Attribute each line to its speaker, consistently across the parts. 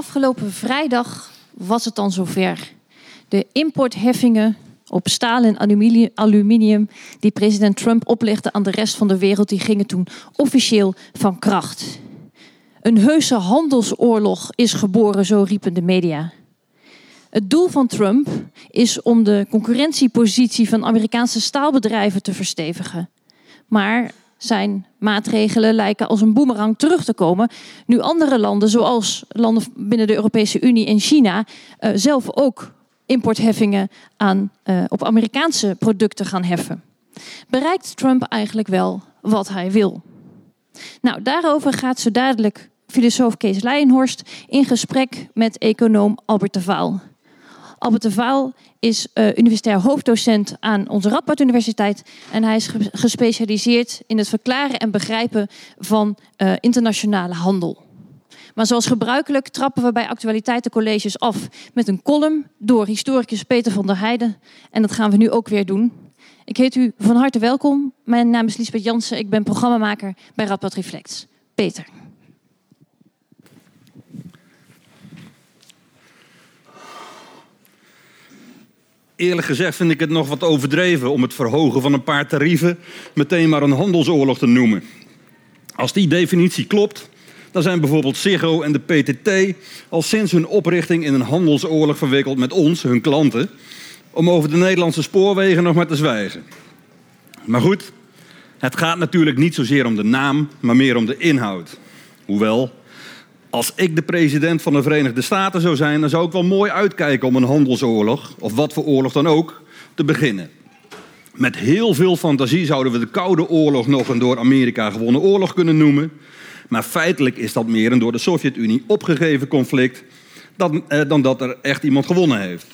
Speaker 1: Afgelopen vrijdag was het dan zover. De importheffingen op staal en aluminium die president Trump oplegde aan de rest van de wereld, die gingen toen officieel van kracht. Een heuse handelsoorlog is geboren, zo riepen de media. Het doel van Trump is om de concurrentiepositie van Amerikaanse staalbedrijven te verstevigen. Maar zijn maatregelen lijken als een boemerang terug te komen. Nu andere landen, zoals landen binnen de Europese Unie en China, uh, zelf ook importheffingen aan, uh, op Amerikaanse producten gaan heffen. Bereikt Trump eigenlijk wel wat hij wil? Nou, daarover gaat zo dadelijk filosoof Kees Leijenhorst in gesprek met econoom Albert de Vaal. Albert de Vaal is uh, universitair hoofddocent aan onze Radboud Universiteit. En hij is gespecialiseerd in het verklaren en begrijpen van uh, internationale handel. Maar zoals gebruikelijk trappen we bij actualiteitencolleges af met een column door historicus Peter van der Heijden. En dat gaan we nu ook weer doen. Ik heet u van harte welkom. Mijn naam is Lisbeth Jansen. Ik ben programmamaker bij Radboud Reflex. Peter.
Speaker 2: Eerlijk gezegd vind ik het nog wat overdreven om het verhogen van een paar tarieven meteen maar een handelsoorlog te noemen. Als die definitie klopt, dan zijn bijvoorbeeld Ziggo en de PTT al sinds hun oprichting in een handelsoorlog verwikkeld met ons, hun klanten, om over de Nederlandse spoorwegen nog maar te zwijgen. Maar goed, het gaat natuurlijk niet zozeer om de naam, maar meer om de inhoud. Hoewel, als ik de president van de Verenigde Staten zou zijn, dan zou ik wel mooi uitkijken om een handelsoorlog, of wat voor oorlog dan ook, te beginnen. Met heel veel fantasie zouden we de Koude Oorlog nog een door Amerika gewonnen oorlog kunnen noemen. Maar feitelijk is dat meer een door de Sovjet-Unie opgegeven conflict dan, eh, dan dat er echt iemand gewonnen heeft.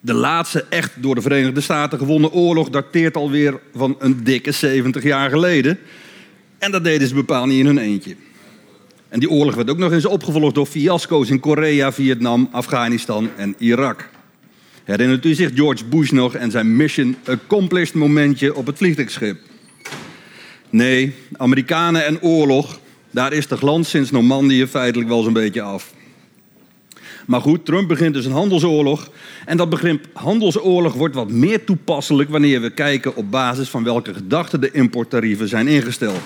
Speaker 2: De laatste echt door de Verenigde Staten gewonnen oorlog dateert alweer van een dikke 70 jaar geleden. En dat deden ze bepaald niet in hun eentje. En die oorlog werd ook nog eens opgevolgd door fiasco's in Korea, Vietnam, Afghanistan en Irak. Herinnert u zich George Bush nog en zijn mission accomplished momentje op het vliegtuigschip? Nee, Amerikanen en oorlog, daar is de glans sinds Normandië feitelijk wel zo'n beetje af. Maar goed, Trump begint dus een handelsoorlog. En dat begrip handelsoorlog wordt wat meer toepasselijk wanneer we kijken op basis van welke gedachten de importtarieven zijn ingesteld.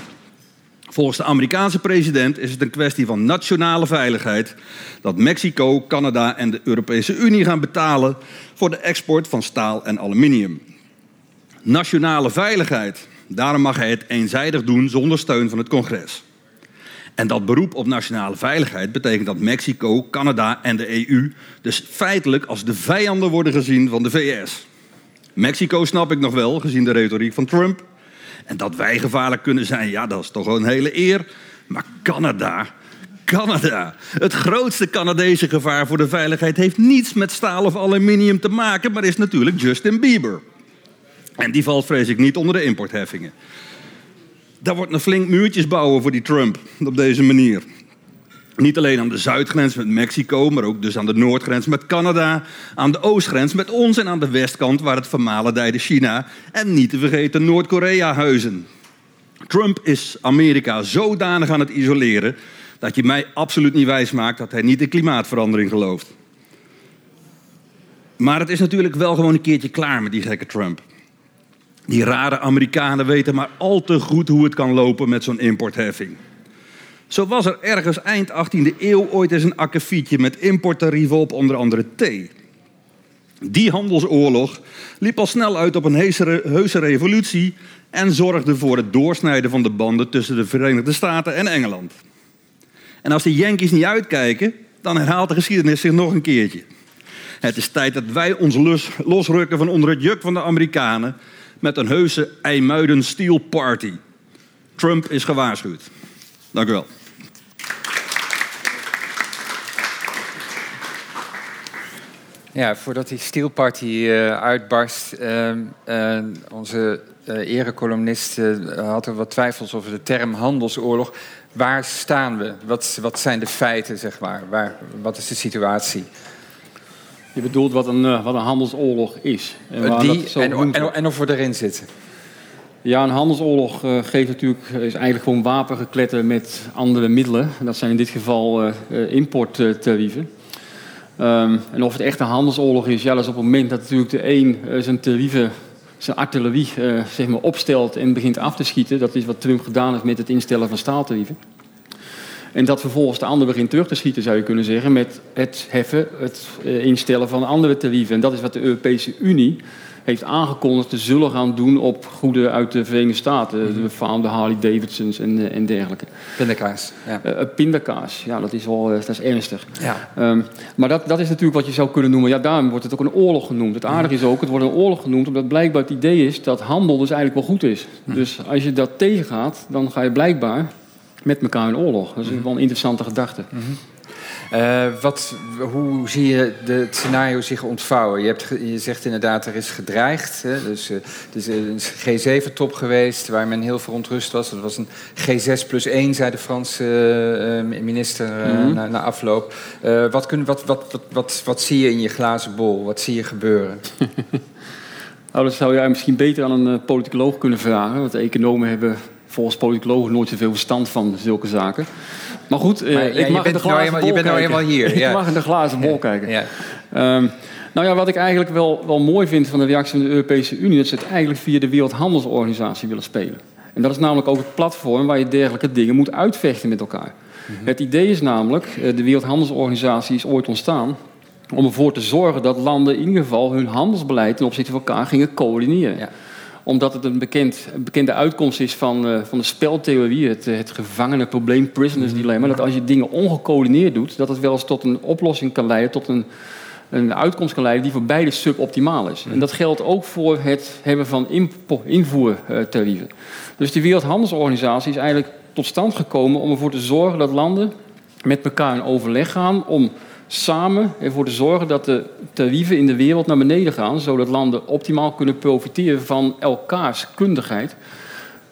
Speaker 2: Volgens de Amerikaanse president is het een kwestie van nationale veiligheid dat Mexico, Canada en de Europese Unie gaan betalen voor de export van staal en aluminium. Nationale veiligheid, daarom mag hij het eenzijdig doen zonder steun van het congres. En dat beroep op nationale veiligheid betekent dat Mexico, Canada en de EU dus feitelijk als de vijanden worden gezien van de VS. Mexico snap ik nog wel, gezien de retoriek van Trump. En dat wij gevaarlijk kunnen zijn, ja, dat is toch een hele eer. Maar Canada, Canada. Het grootste Canadese gevaar voor de veiligheid heeft niets met staal of aluminium te maken, maar is natuurlijk Justin Bieber. En die valt vrees ik niet onder de importheffingen. Daar wordt een flink muurtjes bouwen voor die Trump op deze manier. Niet alleen aan de zuidgrens met Mexico, maar ook dus aan de noordgrens met Canada, aan de oostgrens met ons en aan de westkant waar het vermalendijde China en niet te vergeten Noord-Korea huizen. Trump is Amerika zodanig aan het isoleren dat je mij absoluut niet wijs maakt dat hij niet in klimaatverandering gelooft. Maar het is natuurlijk wel gewoon een keertje klaar met die gekke Trump. Die rare Amerikanen weten maar al te goed hoe het kan lopen met zo'n importheffing. Zo was er ergens eind 18e eeuw ooit eens een akkefietje met importtarieven op onder andere thee. Die handelsoorlog liep al snel uit op een heuse revolutie en zorgde voor het doorsnijden van de banden tussen de Verenigde Staten en Engeland. En als de Yankees niet uitkijken, dan herhaalt de geschiedenis zich nog een keertje. Het is tijd dat wij ons losrukken van onder het juk van de Amerikanen met een heuse IJmuiden Steel Party. Trump is gewaarschuwd. Dank u wel.
Speaker 3: Ja, voordat die Steel Party uh, uitbarst, uh, uh, onze erecolumnist had er wat twijfels over de term handelsoorlog. Waar staan we? Wat, wat zijn de feiten, zeg maar? Waar, wat is de situatie?
Speaker 4: Je bedoelt wat een, wat een handelsoorlog is.
Speaker 3: En, Die, en, en, en, of we erin zitten.
Speaker 4: Ja, een handelsoorlog uh, geeft natuurlijk, is eigenlijk gewoon wapengekletter met andere middelen. Dat zijn in dit geval uh, importtarieven. Um, en of het echt een handelsoorlog is, ja, op het moment dat natuurlijk de een zijn tarieven, zijn artillerie zeg maar opstelt en begint af te schieten. Dat is wat Trump gedaan heeft met het instellen van staaltarieven. En dat vervolgens de ander begint terug te schieten, zou je kunnen zeggen, met het heffen, het instellen van andere tarieven. En dat is wat de Europese Unie heeft aangekondigd te zullen gaan doen op goederen uit de Verenigde Staten. Mhm. De befaamde Harley Davidsons en, eh, en dergelijke.
Speaker 3: Pindakaas. Ja.
Speaker 4: Uh, pindakaas, ja, dat is wel dat is ernstig. Ja. Um, maar dat, dat is natuurlijk wat je zou kunnen noemen. Ja, daarom wordt het ook een oorlog genoemd. Het aardige is ook, het wordt een oorlog genoemd omdat blijkbaar het idee is dat handel dus eigenlijk wel goed is. Mhm. Dus als je dat tegengaat, dan ga je blijkbaar met elkaar in oorlog. Dat is mhm. wel een interessante gedachte.
Speaker 3: Uh, wat, hoe zie je de, het scenario zich ontvouwen? Je, hebt, je zegt inderdaad, er is gedreigd. Hè? Dus, uh, er is een G7-top geweest waar men heel verontrust was. Dat was een G6 plus 1, zei de Franse uh, minister mm na, na, afloop. wat, kun, wat, wat, wat, wat, wat zie je in je glazen bol? Wat zie je gebeuren?
Speaker 4: nou, dat zou jij misschien beter aan een politicoloog kunnen vragen. Want de economen hebben volgens politicologen nooit zoveel verstand van zulke zaken. Maar goed,
Speaker 3: eh, ik mag in de glazen nou bol Je bent nou eenmaal hier.
Speaker 4: Ja. ik mag in de glazen bol kijken. Ja. Um, nou ja, wat ik eigenlijk wel, wel mooi vind van de reactie van de Europese Unie... dat ze het eigenlijk via de Wereldhandelsorganisatie willen spelen. En dat is namelijk ook het platform waar je dergelijke dingen moet uitvechten met elkaar. Mhm. Het idee is namelijk, eh, de Wereldhandelsorganisatie is ooit ontstaan... om ervoor te zorgen dat landen in ieder geval hun handelsbeleid ten opzichte van elkaar gingen coördineren. Ja omdat het een, bekend, een bekende uitkomst is van, uh, van de speltheorie, het, het gevangene probleem, prisoners mhm. dilemma. Dat als je dingen ongecoördineerd doet, dat het wel eens tot een oplossing kan leiden, tot een, een uitkomst kan leiden die voor beide suboptimaal is. En dat geldt ook voor het hebben van invoertarieven. Dus die Wereldhandelsorganisatie is eigenlijk tot stand gekomen om ervoor te zorgen dat landen met elkaar in overleg gaan om samen ervoor te zorgen dat de tarieven in de wereld naar beneden gaan, zodat landen optimaal kunnen profiteren van elkaars kundigheid.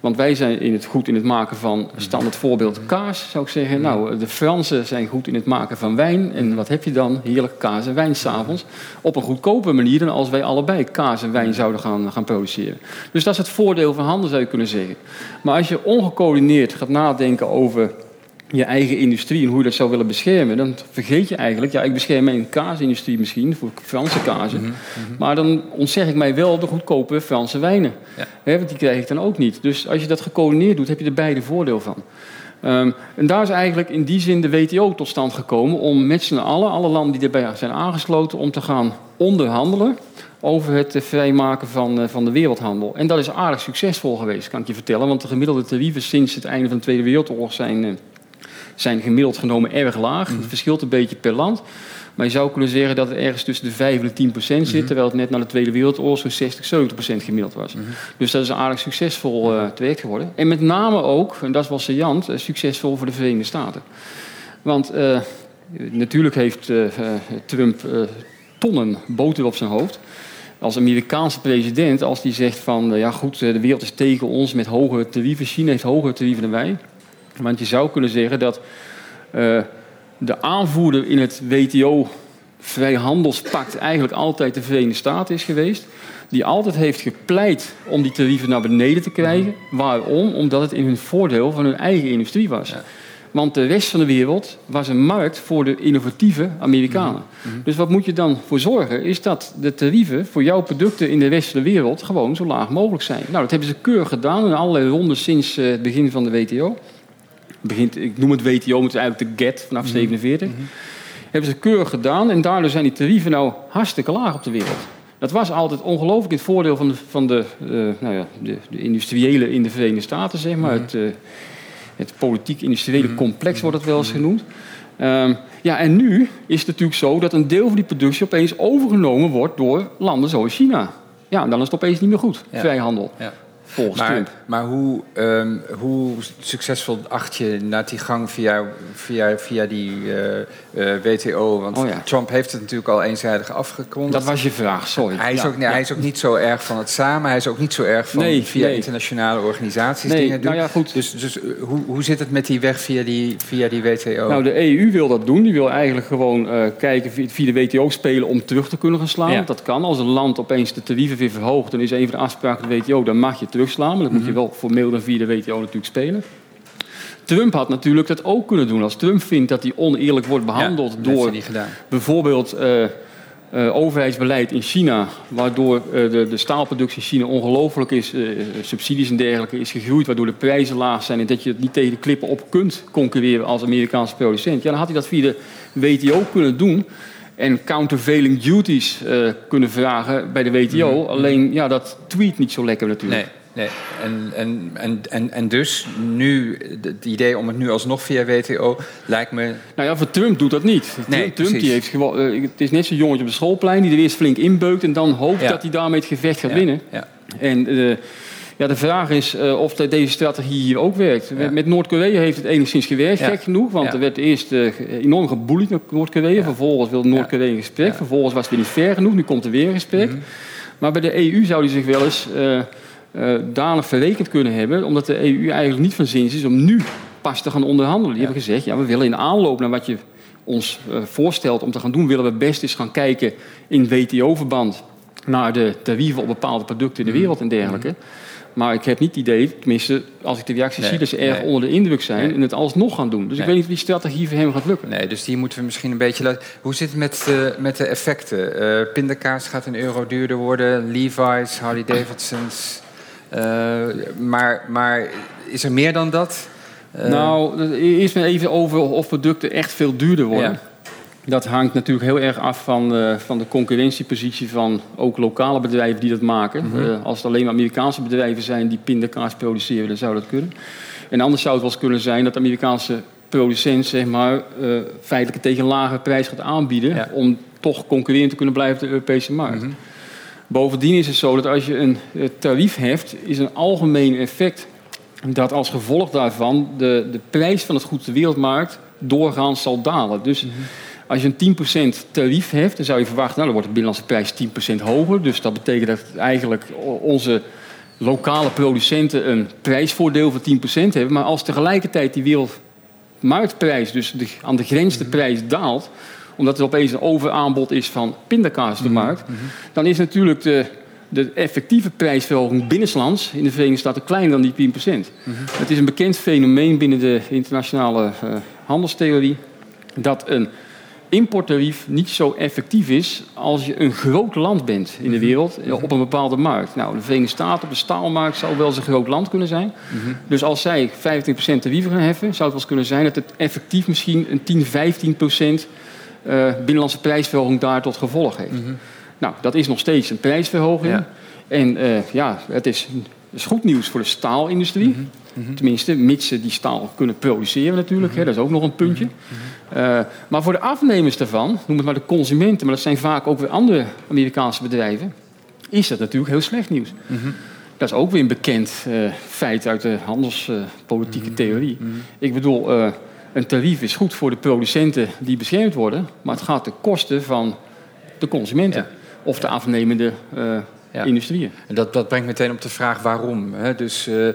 Speaker 4: Want wij zijn in het goed in het maken van standaard voorbeeld kaas, zou ik zeggen. Nou, de Fransen zijn goed in het maken van wijn. En wat heb je dan? Heerlijke kaas en wijn s'avonds. Op een goedkope manier dan als wij allebei kaas en wijn zouden gaan, gaan produceren. Dus dat is het voordeel van handel, zou je kunnen zeggen. Maar als je ongecoördineerd gaat nadenken over je eigen industrie en hoe je dat zou willen beschermen, dan vergeet je eigenlijk, ja, ik bescherm mijn kaasindustrie misschien voor Franse kazen, mhm, mhm. maar dan ontzeg ik mij wel de goedkope Franse wijnen. Ja. want die krijg ik dan ook niet. Dus als je dat gecoördineerd doet, heb je er beide voordeel van. Um, en daar is eigenlijk in die zin de WTO tot stand gekomen om met z'n allen, alle landen die erbij zijn aangesloten, om te gaan onderhandelen over het vrijmaken van, uh, van de wereldhandel. En dat is aardig succesvol geweest, kan ik je vertellen. Want de gemiddelde tarieven sinds het einde van de Tweede Wereldoorlog zijn uh, zijn gemiddeld genomen erg laag. Het mhm. verschilt een beetje per land. Maar je zou kunnen zeggen dat het ergens tussen de 5 en de 10 procent zit, mhm. terwijl het net na de Tweede Wereldoorlog zo'n 60, 70 procent gemiddeld was. Mhm. Dus dat is een aardig succesvol uh, traject geworden. En met name ook, en dat was saillant, uh, succesvol voor de Verenigde Staten. Want uh, natuurlijk heeft Trump tonnen boter op zijn hoofd. Als Amerikaanse president, als die zegt van ja goed, de wereld is tegen ons met hoge tarieven, China heeft hogere tarieven dan wij. Want je zou kunnen zeggen dat uh, de aanvoerder in het WTO-vrijhandelspact eigenlijk altijd de Verenigde Staten is geweest. Die altijd heeft gepleit om die tarieven naar beneden te krijgen. Waarom? Omdat het in hun voordeel van hun eigen industrie was. Want de rest van de wereld was een markt voor de innovatieve Amerikanen. Mhm. Mhm. Dus wat moet je dan voor zorgen? Is dat de tarieven voor jouw producten in de rest van de wereld gewoon zo laag mogelijk zijn. Nou, dat hebben ze keurig gedaan in allerlei rondes sinds eh, het begin van de WTO begint, ik noem het WTO, maar het is eigenlijk de GET vanaf 47. Mhm. Hebben ze keurig gedaan en daardoor zijn die tarieven nou hartstikke laag op de wereld. Dat was altijd ongelooflijk het voordeel van de, van de, uh, nou ja, de, de, industriële in de Verenigde Staten, zeg maar. Mhm. Het, uh, het politiek-industriële mhm. complex wordt het wel eens genoemd. Um, ja, en nu is het natuurlijk zo dat een deel van die productie opeens overgenomen wordt door landen zoals China. Ja, dan is het opeens niet meer goed, ja. vrijhandel. Ja
Speaker 3: maar, Maar hoe, um, hoe succesvol acht je na die gang via, via, via die uh, uh, WTO? Want oh, ja. Trump heeft het natuurlijk al eenzijdig afgekondigd.
Speaker 4: Dat was je vraag, sorry.
Speaker 3: Hij is, ook, nee, hij is ook niet zo erg van het samen. Hij is ook niet zo erg van nee, via internationale organisaties dingen doen. Nou ja, goed. Dus, dus uh, hoe, hoe zit het met die weg via die, via die WTO?
Speaker 4: Nou, de EU wil dat doen. Die wil eigenlijk gewoon kijken via de WTO spelen om terug te kunnen gaan slaan. Dat kan. Als een land opeens de tarieven weer verhoogt... dan is een van de afspraken van de WTO... dan mag je terugslaan. Maar dat moet je mhm. wel formeel dan via de WTO natuurlijk spelen. Trump had natuurlijk dat ook kunnen doen. Als Trump vindt dat hij oneerlijk wordt behandeld door bijvoorbeeld uh, uh, overheidsbeleid in China, waardoor uh, de, de, staalproductie in China ongelooflijk is, subsidies en dergelijke is gegroeid, waardoor de prijzen laag zijn en dat je het niet tegen de klippen op kunt concurreren als Amerikaanse producent. Ja, dan had hij dat via de WTO kunnen doen en countervailing duties kunnen vragen bij de WTO. Mhm. Alleen, ja, dat tweet niet zo lekker natuurlijk.
Speaker 3: Nee. Nee, en, en, en, en, en dus nu, het idee om het nu alsnog via WTO lijkt me...
Speaker 4: Nou ja, voor Trump doet dat niet. Nee, Trump die heeft gewoon, uh, het is net zo'n jongetje op de schoolplein die er eerst flink inbeukt en dan hoopt dat hij daarmee het gevecht gaat winnen. Ja. En uh, ja, de vraag is uh, of deze strategie hier ook werkt. Met Noord-Korea heeft het enigszins gewerkt, gek genoeg. Want er werd eerst enorm geboeid naar Noord-Korea. Vervolgens wilde Noord-Korea een gesprek. Vervolgens was het weer niet ver genoeg. Nu komt er weer een gesprek. Mhm. Maar bij de EU zou hij zich wel eens uh, danig verrekend kunnen hebben, omdat de EU eigenlijk niet van zins is om nu pas te gaan onderhandelen. Die hebben gezegd, ja, we willen in aanloop naar wat je ons uh, voorstelt om te gaan doen, willen we best eens gaan kijken in WTO-verband naar de tarieven op bepaalde producten in de mhm. wereld en dergelijke. Mhm. Maar ik heb niet het idee, tenminste, als ik de reacties zie, dat ze erg onder de indruk zijn en het alsnog gaan doen. Dus ik weet niet of die strategie voor hem gaat lukken.
Speaker 3: Nee, dus die moeten we misschien een beetje laten. Hoe zit het met, uh, met de effecten? Uh, pindakaas gaat een euro duurder worden, Levi's, Harley Davidson's. Eh, maar, maar is er meer dan dat?
Speaker 4: Uh, nou, eerst maar even over of producten echt veel duurder worden. Dat hangt natuurlijk heel erg af van, uh, van de concurrentiepositie van ook lokale bedrijven die dat maken. Mhm. als het alleen maar Amerikaanse bedrijven zijn die pindakaas produceren, dan zou dat kunnen. En anders zou het wel eens kunnen zijn dat de Amerikaanse producent zeg maar, feitelijk tegen een lagere prijs gaat aanbieden... om toch concurrerend te kunnen blijven op de Europese markt. Mhm. Bovendien is het zo dat als je een tarief heft, is een algemeen effect dat als gevolg daarvan de, de prijs van het goed de wereldmarkt doorgaans zal dalen. Dus mhm. als je een 10% tarief heft, dan zou je verwachten, nou, dan wordt de binnenlandse prijs 10% hoger. Dus dat betekent dat eigenlijk onze lokale producenten een prijsvoordeel van 10% hebben. Maar als tegelijkertijd die wereldmarktprijs, dus aan de grens de mhm. prijs daalt, omdat er opeens een overaanbod is van pindakaas op de mhm. markt, mhm. dan is natuurlijk de, de effectieve prijsverhoging binnenlands in de Verenigde Staten kleiner dan die 10%. Mm Het is een bekend fenomeen binnen de internationale uh, handelstheorie dat een importtarief niet zo effectief is als je een groot land bent in de mhm. wereld op een bepaalde markt. Nou, de Verenigde Staten op de staalmarkt zou wel eens een groot land kunnen zijn. Dus als zij 25% tarieven gaan heffen, zou het wel eens kunnen zijn dat het effectief misschien een 10, 15% uh, binnenlandse prijsverhoging daar tot gevolg heeft. Mhm. Nou, dat is nog steeds een prijsverhoging. En uh, ja, het is, is, goed nieuws voor de staalindustrie. Mhm. Mhm. Tenminste, mits ze die staal kunnen produceren natuurlijk. Hè, dat is ook nog een puntje. Uh, maar voor de afnemers daarvan, noem het maar de consumenten... maar dat zijn vaak ook weer andere Amerikaanse bedrijven... is dat natuurlijk heel slecht nieuws. Dat is ook weer een bekend feit uit de handelspolitieke theorie. Ik bedoel, een tarief is goed voor de producenten die beschermd worden, maar het gaat ten koste van de consumenten of de afnemende uh, industrieën.
Speaker 3: En dat, dat brengt meteen op de vraag waarom. Hè? Dus uh, uh,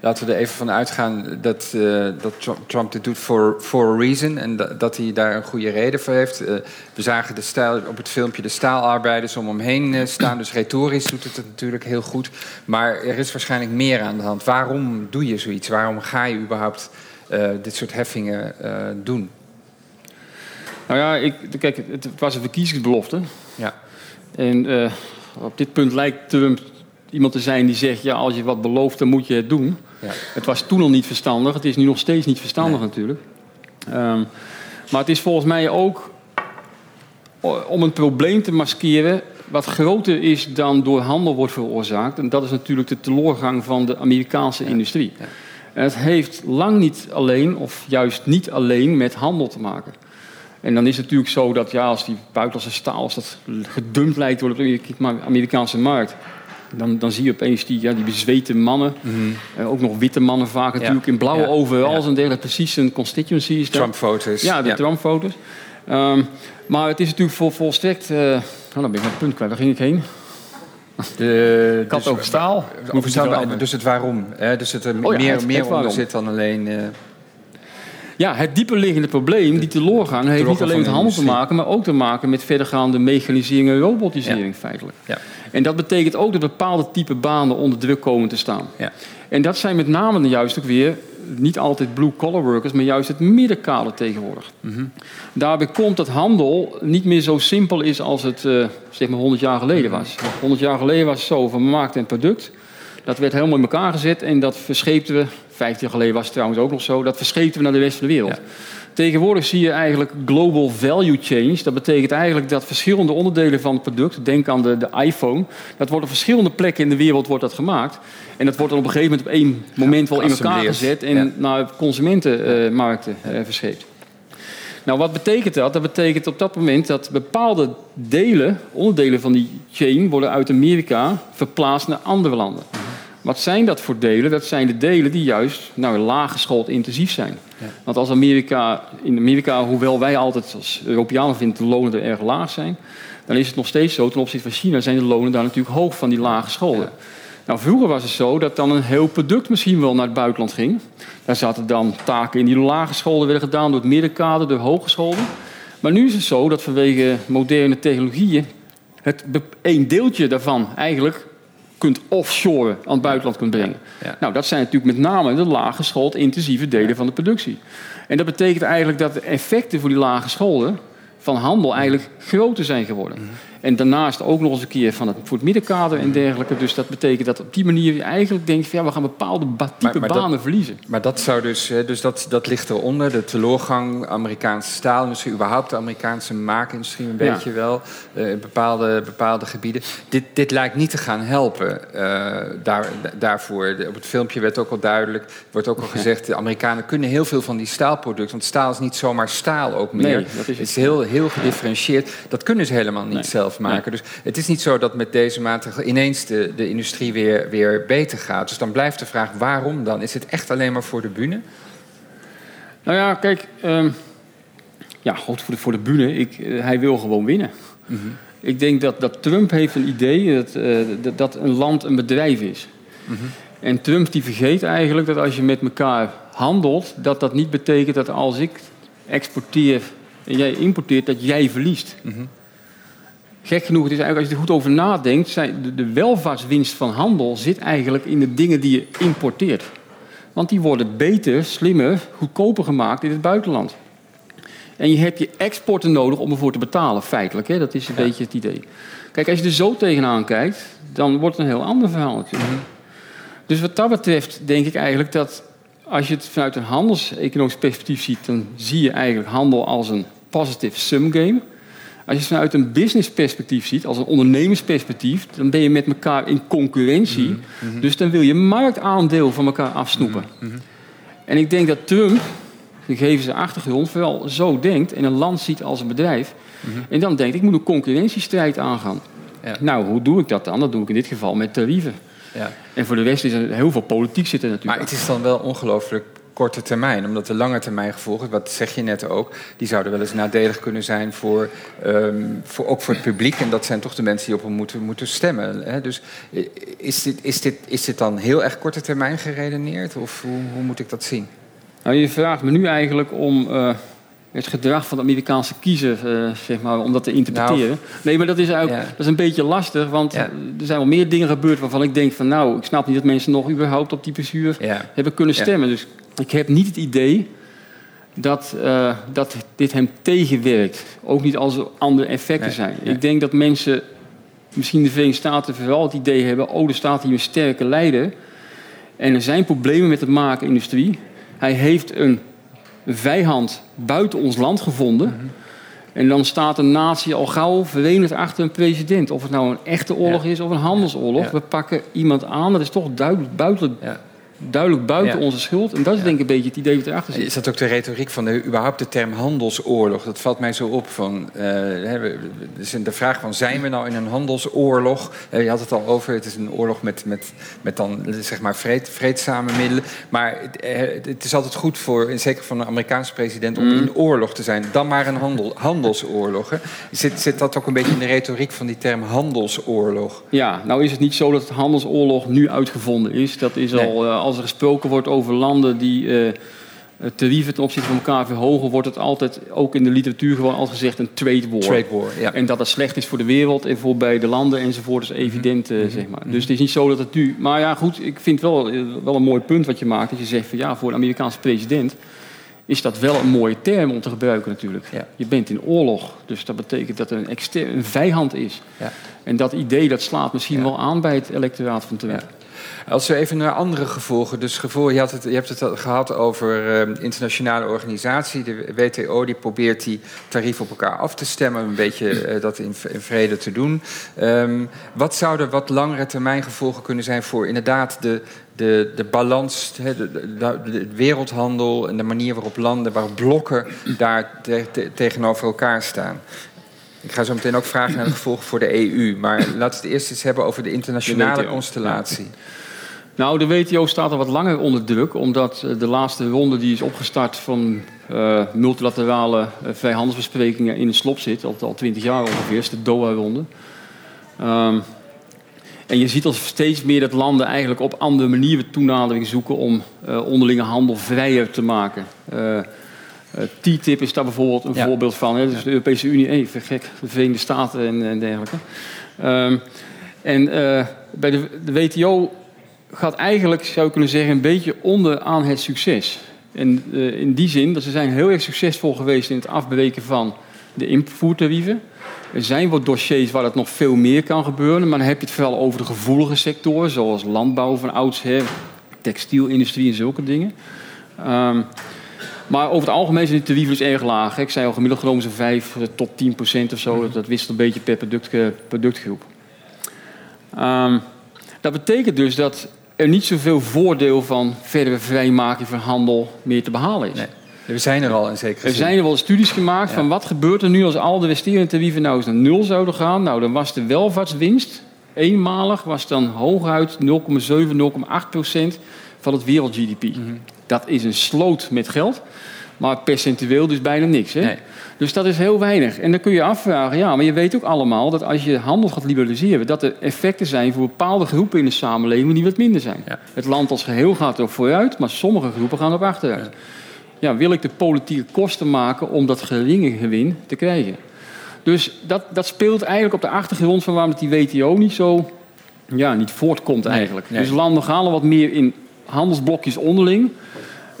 Speaker 3: laten we er even van uitgaan dat, dat Trump dit doet for, for a reason en dat, dat hij daar een goede reden voor heeft. we zagen de stijl, op het filmpje de staalarbeiders om hem heen staan, dus retorisch doet het het natuurlijk heel goed. Maar er is waarschijnlijk meer aan de hand. Waarom doe je zoiets? Waarom ga je überhaupt dit soort heffingen uh, doen?
Speaker 4: Nou ja, ik, kijk, het was een verkiezingsbelofte. Ja. En uh, op dit punt lijkt Trump iemand te zijn die zegt: ja, als je wat belooft, dan moet je het doen. Ja. Het was toen al niet verstandig, het is nu nog steeds niet verstandig natuurlijk. Um, maar het is volgens mij ook om een probleem te maskeren wat groter is dan door handel wordt veroorzaakt. En dat is natuurlijk de teleurgang van de Amerikaanse ja. industrie. Ja. En het heeft lang niet alleen, of juist niet alleen, met handel te maken. En dan is het natuurlijk zo dat ja, als die buitenlandse staal als dat gedumpt lijkt door de Amerikaanse markt, dan, dan zie je opeens die, ja, die bezwete mannen. Mhm. Eh, ook nog witte mannen vaak natuurlijk in blauwe ja. overal. Ja. derde precies een constituency is
Speaker 3: Trump-foto's.
Speaker 4: Ja, de Trump-foto's. Um, maar het is natuurlijk vol, volstrekt... Uh, oh, dan ben ik naar het punt kwijt. Waar ging ik heen?
Speaker 3: De kat dus, over staal. Over staal dus het waarom. Hè? Dus het er oh meer, meer onder zit dan alleen. Uh...
Speaker 4: Ja, het dieperliggende probleem, die teloorgang, heeft niet alleen met handel te maken, maar ook te maken met verdergaande mechanisering en robotisering feitelijk. Ja. En dat betekent ook dat bepaalde type banen onder druk komen te staan. Ja. En dat zijn met name juist ook weer niet altijd blue-collar workers, maar juist het middenkader tegenwoordig. Mm Daarbij komt dat handel niet meer zo simpel is als het uh, zeg maar 100 jaar geleden was. 100 jaar geleden was het zo van we maakten een product, dat werd helemaal in elkaar gezet en dat verscheepten we, 50 jaar geleden was het trouwens ook nog zo, dat verscheepten we naar de rest van de wereld. Tegenwoordig zie je eigenlijk global value change. Dat betekent eigenlijk dat verschillende onderdelen van het product, denk aan de, de iPhone, dat wordt op verschillende plekken in de wereld wordt dat gemaakt. En dat wordt dan op een gegeven moment op één moment wel in elkaar gezet en naar consumentenmarkten uh, verscheept. Nou, wat betekent dat? Dat betekent op dat moment dat bepaalde delen, onderdelen van die chain, worden uit Amerika verplaatst naar andere landen. Wat zijn dat voor delen? Dat zijn de delen die juist nou, laaggeschoold intensief zijn. Want als Amerika, in Amerika, hoewel wij altijd als Europeanen vinden de lonen er erg laag zijn, dan is het nog steeds zo, ten opzichte van China zijn de lonen daar natuurlijk hoog van die lage scholen. Nou, vroeger was het zo dat dan een heel product misschien wel naar het buitenland ging. Daar zaten dan taken in die lage scholen werden gedaan door het middenkader, door hogescholen. Maar nu is het zo dat vanwege moderne technologieën het een deeltje daarvan eigenlijk kunt offshore aan het buitenland kunt brengen. Nou, dat zijn natuurlijk met name de lage school intensieve delen van de productie. En dat betekent eigenlijk dat de effecten voor die lage scholen van handel eigenlijk groter zijn geworden. Mhm. En daarnaast ook nog eens een keer van het, voor het middenkader en dergelijke. Dus dat betekent dat op die manier je eigenlijk denkt... Van, ja, we gaan bepaalde type banen verliezen.
Speaker 3: Maar dat zou dus... Dus dat, dat ligt eronder, de teleurgang, Amerikaanse staalindustrie... überhaupt de Amerikaanse maakindustrie een beetje wel... Uh, in bepaalde, bepaalde gebieden. Dit, dit lijkt niet te gaan helpen uh, daar, daarvoor. Op het filmpje werd ook al duidelijk... wordt ook al gezegd, de Amerikanen kunnen heel veel van die staalproducten... want staal is niet zomaar staal ook meer. Nee, dat is het. is heel, heel gedifferentieerd. Dat kunnen ze helemaal niet zelf maken. Dus het is niet zo dat met deze maatregelen ineens de, de industrie weer, weer beter gaat. Dus dan blijft de vraag, waarom dan? Is het echt alleen maar voor de bühne?
Speaker 4: Nou ja, kijk, um, ja, God, voor de, voor de bühne. Ik, uh, hij wil gewoon winnen. Mm -hmm. Ik denk dat, dat Trump heeft een idee dat, uh, dat, dat, een land een bedrijf is. Mm -hmm. En Trump die vergeet eigenlijk dat als je met elkaar handelt, dat dat niet betekent dat als ik exporteer en jij importeert, dat jij verliest. Mm -hmm gek genoeg, het is eigenlijk, als je er goed over nadenkt, zijn de, welvaartswinst van handel zit eigenlijk in de dingen die je importeert. Want die worden beter, slimmer, goedkoper gemaakt in het buitenland. En je hebt je exporten nodig om ervoor te betalen, feitelijk. Hè? Dat is een beetje het idee. Kijk, als je er zo tegenaan kijkt, dan wordt het een heel ander verhaal natuurlijk. Mhm. Dus wat dat betreft denk ik eigenlijk dat als je het vanuit een handelseconomisch perspectief ziet, dan zie je eigenlijk handel als een positive sum game. Als je het vanuit een business perspectief ziet, als een ondernemersperspectief, dan ben je met elkaar in concurrentie. Mhm, mhm. Dus dan wil je marktaandeel van elkaar afsnoepen. Mhm, en ik denk dat Trump, gegeven zijn achtergrond, vooral zo denkt en een land ziet als een bedrijf. En dan denkt, ik moet een concurrentiestrijd aangaan. Ja. Nou, hoe doe ik dat dan? Dat doe ik in dit geval met tarieven. Ja. En voor de rest is er heel veel politiek zitten natuurlijk.
Speaker 3: Maar het is dan wel ongelooflijk korte termijn. Omdat de lange termijn gevolgen, wat zeg je net ook, die zouden wel eens nadelig kunnen zijn voor, um, voor, ook voor het publiek. En dat zijn toch de mensen die op hem moeten, moeten stemmen. Hè? Dus is dit, is, dit, is dit dan heel erg korte termijn geredeneerd? Of hoe, hoe moet ik dat zien?
Speaker 4: Nou, je vraagt me nu eigenlijk om. Uh het gedrag van de Amerikaanse kiezer, uh, zeg maar, om dat te interpreteren. Nou, nee, maar dat is eigenlijk dat is een beetje lastig, want er zijn wel meer dingen gebeurd waarvan ik denk van, nou, ik snap niet dat mensen nog überhaupt op die bestuur hebben kunnen stemmen. Dus ik heb niet het idee dat, uh, dat dit hem tegenwerkt. Ook niet als er andere effecten zijn. Ik denk dat mensen, misschien de Verenigde Staten, vooral het idee hebben: oh, er staat hier een sterke leider. En er zijn problemen met de maakindustrie. Hij heeft een vijand buiten ons land gevonden. Mhm. En dan staat een natie al gauw verenigd achter een president. Of het nou een echte oorlog is of een handelsoorlog. We pakken iemand aan, dat is toch duidelijk buiten, ja duidelijk buiten onze schuld. En dat is denk ik een beetje het idee wat erachter zit.
Speaker 3: Is dat ook de retoriek van de, überhaupt de term handelsoorlog? Dat valt mij zo op. Van, uh, de vraag van, zijn we nou in een handelsoorlog? Uh, je had het al over, het is een oorlog met, met, met dan zeg maar vreed, vreedzame middelen. Maar het, eh, het, is altijd goed voor, zeker van een Amerikaanse president, om mm. in oorlog te zijn. Dan maar een handel, handelsoorlog. Hè? Zit, zit dat ook een beetje in de retoriek van die term handelsoorlog?
Speaker 4: Ja, nou is het niet zo dat handelsoorlog nu uitgevonden is. Dat is al als er gesproken wordt over landen die, uh, tarieven ten opzichte van elkaar verhogen, wordt het altijd, ook in de literatuur gewoon al gezegd, een trade war.
Speaker 3: Trade war ja.
Speaker 4: En dat dat slecht is voor de wereld en voor beide landen enzovoort is evident, mm zeg maar. Dus het is niet zo dat het nu... Maar ja, goed, ik vind wel, wel een mooi punt wat je maakt. Dat je zegt van ja, voor een Amerikaanse president is dat wel een mooie term om te gebruiken natuurlijk. Ja. Je bent in oorlog, dus dat betekent dat er een, een vijand is. Ja. En dat idee dat slaat misschien wel aan bij het electoraat van Trump.
Speaker 3: Als we even naar andere gevolgen. Dus gevolgen, je, had het, je hebt het gehad over uh, internationale organisatie. De WTO die probeert die tarieven op elkaar af te stemmen. Een beetje uh, dat in, vrede te doen. Um, wat zouden wat langere termijn gevolgen kunnen zijn voor inderdaad de, de, de balans, de, de, de, wereldhandel en de manier waarop landen, waarop blokken daar te, tegenover elkaar staan. Ik ga zo meteen ook vragen naar de gevolgen voor de EU. Maar laten we het eerst eens hebben over de internationale constellatie.
Speaker 4: Nou, de WTO staat er wat langer onder druk, omdat eh, de laatste ronde die is opgestart van uh, multilaterale uh, vrijhandelsbesprekingen in de slop zit, al, al 20 jaar ongeveer, is de Doha-ronde. Um, en je ziet al steeds meer dat landen eigenlijk op andere manieren toenadering zoeken om uh, onderlinge handel vrijer te maken. Uh, TTIP is daar bijvoorbeeld een voorbeeld van. Hè? Dus de Europese Unie, even gek, de Verenigde Staten en, en dergelijke. Um, en bij de, de WTO gaat eigenlijk, zou je kunnen zeggen, een beetje onder aan het succes. En uh, in die zin dat ze zijn heel erg succesvol geweest in het afbreken van de invoertarieven. Er zijn wat dossiers waar het nog veel meer kan gebeuren, maar dan heb je het vooral over de gevoelige sectoren, zoals landbouw van oudsher, textielindustrie en zulke dingen. Um, maar over het algemeen zijn de tarieven dus erg laag. Ik zei al, gemiddeld genomen zo'n 5 tot 10 procent of zo. Dat wisselt een beetje per product, productgroep. Um, dat betekent dus dat er niet zoveel voordeel van verdere vrijmaking van handel meer te behalen is. Nee.
Speaker 3: We zijn er al in zekere
Speaker 4: Er zijn er wel studies gemaakt van wat gebeurt er nu als al de resterende tarieven nou eens naar nul zouden gaan. Nou, dan was de welvaartswinst eenmalig was dan hooguit 0,7, 0,8 procent van het wereld-GDP. Mhm. Dat is een sloot met geld, maar percentueel dus bijna niks. Hè? Nee. Dus dat is heel weinig. En dan kun je afvragen, ja, maar je weet ook allemaal dat als je handel gaat liberaliseren, dat er effecten zijn voor bepaalde groepen in de samenleving die wat minder zijn. Het land als geheel gaat er vooruit, maar sommige groepen gaan op achteruit. Ja. wil ik de politieke kosten maken om dat geringe gewin te krijgen? Dus dat, dat speelt eigenlijk op de achtergrond van waarom die WTO niet zo ja, niet voortkomt eigenlijk. Dus landen gaan wat meer in handelsblokjes onderling.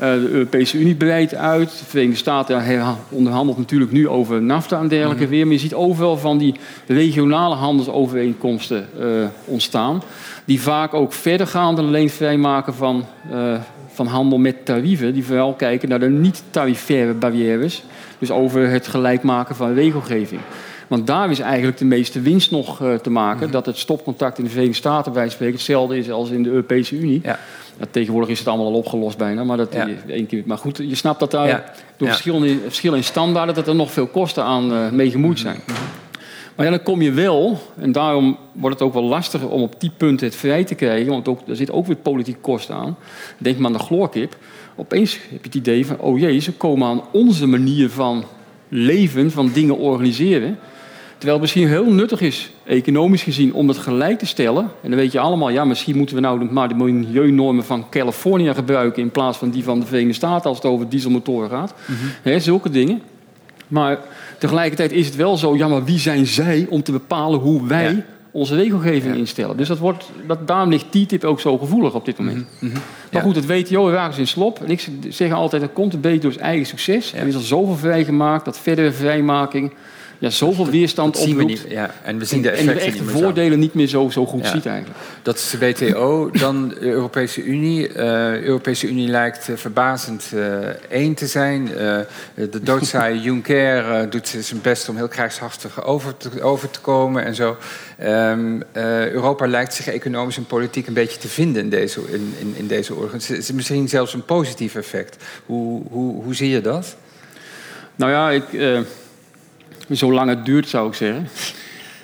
Speaker 4: Uh, de Europese Unie breidt uit. De Verenigde Staten onderhandelt natuurlijk nu over NAFTA en dergelijke mm. weer. Maar je ziet overal van die regionale handelsovereenkomsten uh, ontstaan. Die vaak ook verder gaan dan alleen vrijmaken van, uh, van handel met tarieven. Die vooral kijken naar de niet-tarifaire barrières. Dus over het gelijk maken van regelgeving. Want daar is eigenlijk de meeste winst nog te maken. Mm. Dat het stopcontact in de Verenigde Staten bij spreken hetzelfde is als in de Europese Unie. Ja tegenwoordig is het allemaal al opgelost bijna. Maar, dat, één keer, maar goed, je snapt dat daar door verschillen in, verschillen in standaarden... dat er nog veel kosten aan uh, mee gemoeid zijn. Mhm. Maar ja, dan kom je wel, en daarom wordt het ook wel lastiger om op die punten het vrij te krijgen, want ook, er zit ook weer politiek kosten aan. Denk maar aan de chloorkip. Opeens heb je het idee van, oh jee, ze komen aan onze manier van leven, van dingen organiseren. Terwijl het misschien heel nuttig is, economisch gezien, om het gelijk te stellen. En dan weet je allemaal, ja, misschien moeten we nou maar de milieunormen van Californië gebruiken in plaats van die van de Verenigde Staten als het over dieselmotoren gaat. Mm zulke dingen. Maar tegelijkertijd is het wel zo, ja, maar wie zijn zij om te bepalen hoe wij onze regelgeving instellen? Dus dat wordt, dat, daarom ligt TTIP ook zo gevoelig op dit moment. Mhm, mhm. Maar goed, het WTO raakt dus in slop. En ik zeg altijd, dat komt een beetje door zijn eigen succes. Er is al zoveel vrijgemaakt, dat verdere vrijmaking ja, zoveel weerstand we niet.
Speaker 3: Ja, en we zien de effecten
Speaker 4: en de voordelen niet meer zo, zo goed ziet eigenlijk.
Speaker 3: Dat is de WTO, dan de Europese Unie. De uh, Europese Unie lijkt uh, verbazend uh, één te zijn. de doodzaaie Juncker doet zijn best om heel krijgshaftig over te, over te komen en zo. Um, Europa lijkt zich economisch en politiek een beetje te vinden in deze, in, in, in deze organisatie. Is misschien zelfs een positief effect. Hoe, hoe, hoe zie je dat?
Speaker 4: Nou ja, ik zolang het duurt, zou ik zeggen.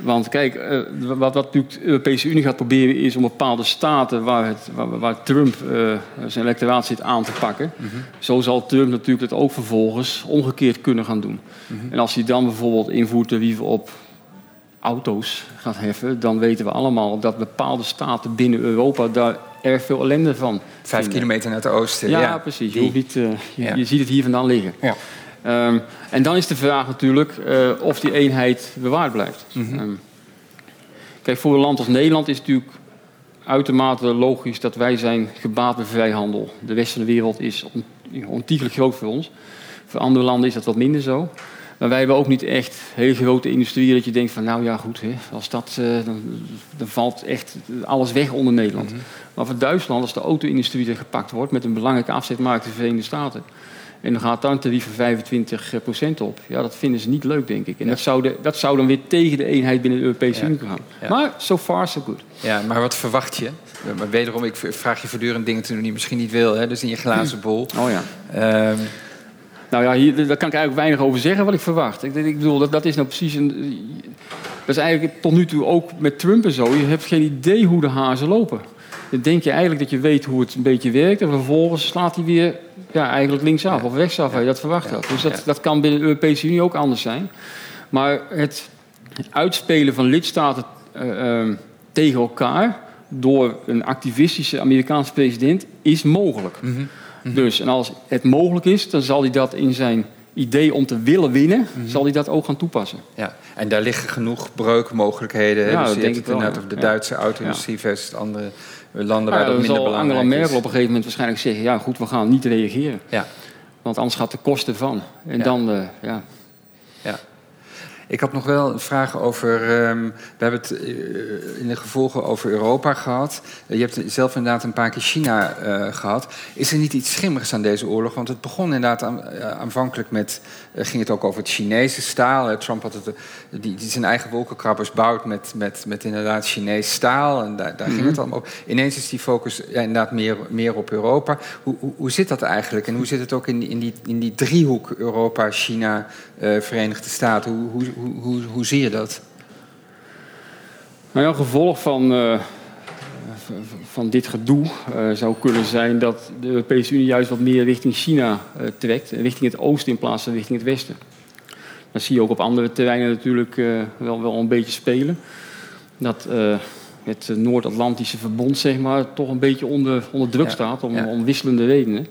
Speaker 4: Want kijk, eh, wat, wat natuurlijk de Europese Unie gaat proberen is om bepaalde staten waar, het, waar, waar Trump uh, zijn electoraat zit aan te pakken. Mhm. Zo zal Trump natuurlijk het ook vervolgens omgekeerd kunnen gaan doen. Mhm. En als hij dan bijvoorbeeld invoert tarieven op auto's gaat heffen, dan weten we allemaal dat bepaalde staten binnen Europa daar erg veel ellende van.
Speaker 3: Vijf kilometer naar het oosten.
Speaker 4: Ja, precies. Je, niet, uh, je, je, ziet het hier vandaan liggen. Ja. Um, en dan is de vraag natuurlijk uh, of die eenheid bewaard blijft. Mm -hmm. um, kijk, voor een land als Nederland is het natuurlijk uitermate logisch dat wij zijn gebaat bij vrijhandel. De westerse wereld is ontiegelijk groot voor ons. Voor andere landen is dat wat minder zo. Maar wij hebben ook niet echt hele grote industrieën dat je denkt van nou ja goed, hè, als dat, uh, dan, dan, valt echt alles weg onder Nederland. Mm -hmm. Maar voor Duitsland, als de auto-industrie er gepakt wordt met een belangrijke afzetmarkt in de Verenigde Staten. En dan gaat van 25% op. Ja, dat vinden ze niet leuk, denk ik. En ja. dat, zou de, dat zou dan weer tegen de eenheid binnen de Europese Unie gaan. Ja. Maar so far, so good.
Speaker 3: Ja, maar wat verwacht je? Maar wederom, ik vraag je voortdurend dingen te doen die je misschien niet wil. Hè? Dus in je glazen bol.
Speaker 4: Oh ja. Um, nou ja, hier, daar kan ik eigenlijk weinig over zeggen wat ik verwacht. Ik, ik bedoel, dat, dat is nou precies een... Dat is eigenlijk tot nu toe ook met Trump en zo. Je hebt geen idee hoe de hazen lopen. Dan denk je eigenlijk dat je weet hoe het een beetje werkt. En vervolgens slaat hij weer ja, eigenlijk linksaf ja. of rechtsaf. Ja. Je dat verwacht had. Dus dat, dat kan binnen de Europese Unie ook anders zijn. Maar het uitspelen van lidstaten uh, uh, tegen elkaar door een activistische Amerikaanse president is mogelijk. Mm -hmm. Mm-hmm. Dus en als het mogelijk is, dan zal hij dat in zijn idee om te willen winnen, mm-hmm. zal hij dat ook gaan toepassen.
Speaker 3: Ja, en daar liggen genoeg breukmogelijkheden. Ja, dus denk ik wel. Over de Duitse auto-industrie versus andere landen waar dat minder belangrijk
Speaker 4: Angela Merkel op een gegeven moment waarschijnlijk zeggen... ja goed, we gaan niet reageren.
Speaker 3: Ja.
Speaker 4: Want anders gaat de kosten van. En dan, uh, ja...
Speaker 3: Ja. Ik had nog wel een vraag over. Um, we hebben het uh, in de gevolgen over Europa gehad. Uh, je hebt zelf inderdaad een paar keer China uh, gehad. Is er niet iets schimmigs aan deze oorlog? Want het begon inderdaad aan, aanvankelijk met. ging het ook over het Chinese staal. Trump had het, die, die, zijn eigen wolkenkrabbers bouwt met, met, met inderdaad Chinees staal. En daar, daar mm -hmm. ging het allemaal op. Ineens is die focus ja, inderdaad meer, meer op Europa. Hoe, hoe, hoe, zit dat eigenlijk? En hoe zit het ook in, in, die, in die driehoek Europa, China, Verenigde Staten? Hoe, hoe, hoe, hoe, hoe zie je dat?
Speaker 4: Nou ja, gevolg van, uh, van dit gedoe uh, zou kunnen zijn dat de Europese Unie juist wat meer richting China uh, trekt, richting het oosten in plaats van richting het westen. Dat zie je ook op andere terreinen natuurlijk wel, wel een beetje spelen. Dat het Noord-Atlantische verbond zeg maar, toch een beetje onder, onder druk ja, staat om, ja. om wisselende redenen.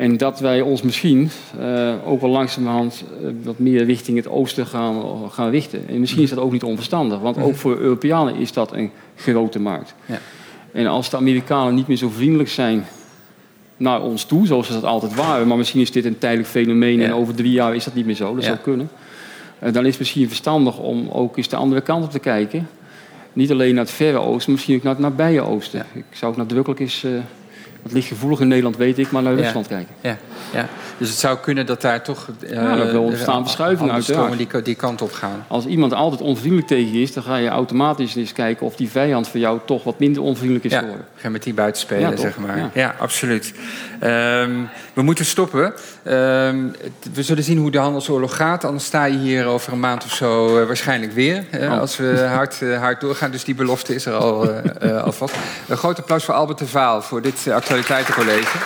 Speaker 4: En dat wij ons misschien uh, ook wel langzamerhand uh, wat meer richting het oosten gaan, gaan richten. En misschien is dat ook niet onverstandig, want ook voor Europeanen is dat een grote markt. Ja. En als de Amerikanen niet meer zo vriendelijk zijn naar ons toe, zoals ze dat altijd waren, maar misschien is dit een tijdelijk fenomeen ja. en over drie jaar is dat niet meer zo, dat ja. zou kunnen. Uh, dan is het misschien verstandig om ook eens de andere kant op te kijken. Niet alleen naar het verre oosten, misschien ook naar het nabije oosten. Ik zou ook nadrukkelijk eens het ligt gevoelig in Nederland, weet ik, maar naar Rusland
Speaker 3: ja.
Speaker 4: kijken.
Speaker 3: Ja. ja, dus het zou kunnen dat daar toch.
Speaker 4: Uh, ja, dat wel ontstaan verschuivingen uit.
Speaker 3: Die, die kant op gaan.
Speaker 4: Als iemand altijd onvriendelijk tegen je is, dan ga je automatisch eens kijken of die vijand voor jou toch wat minder onvriendelijk is
Speaker 3: ja,
Speaker 4: geworden.
Speaker 3: Ga met die buiten spelen, zeg maar. Ja, ja absoluut. Um, we moeten stoppen. Um, we zullen zien hoe de handelsoorlog gaat. Anders sta je hier over een maand of zo uh, waarschijnlijk weer. Uh, oh. Als we hard, uh, hard doorgaan. Dus die belofte is er al, alvast. Een groot applaus voor Albert de Vaal voor dit actualiteitencollege.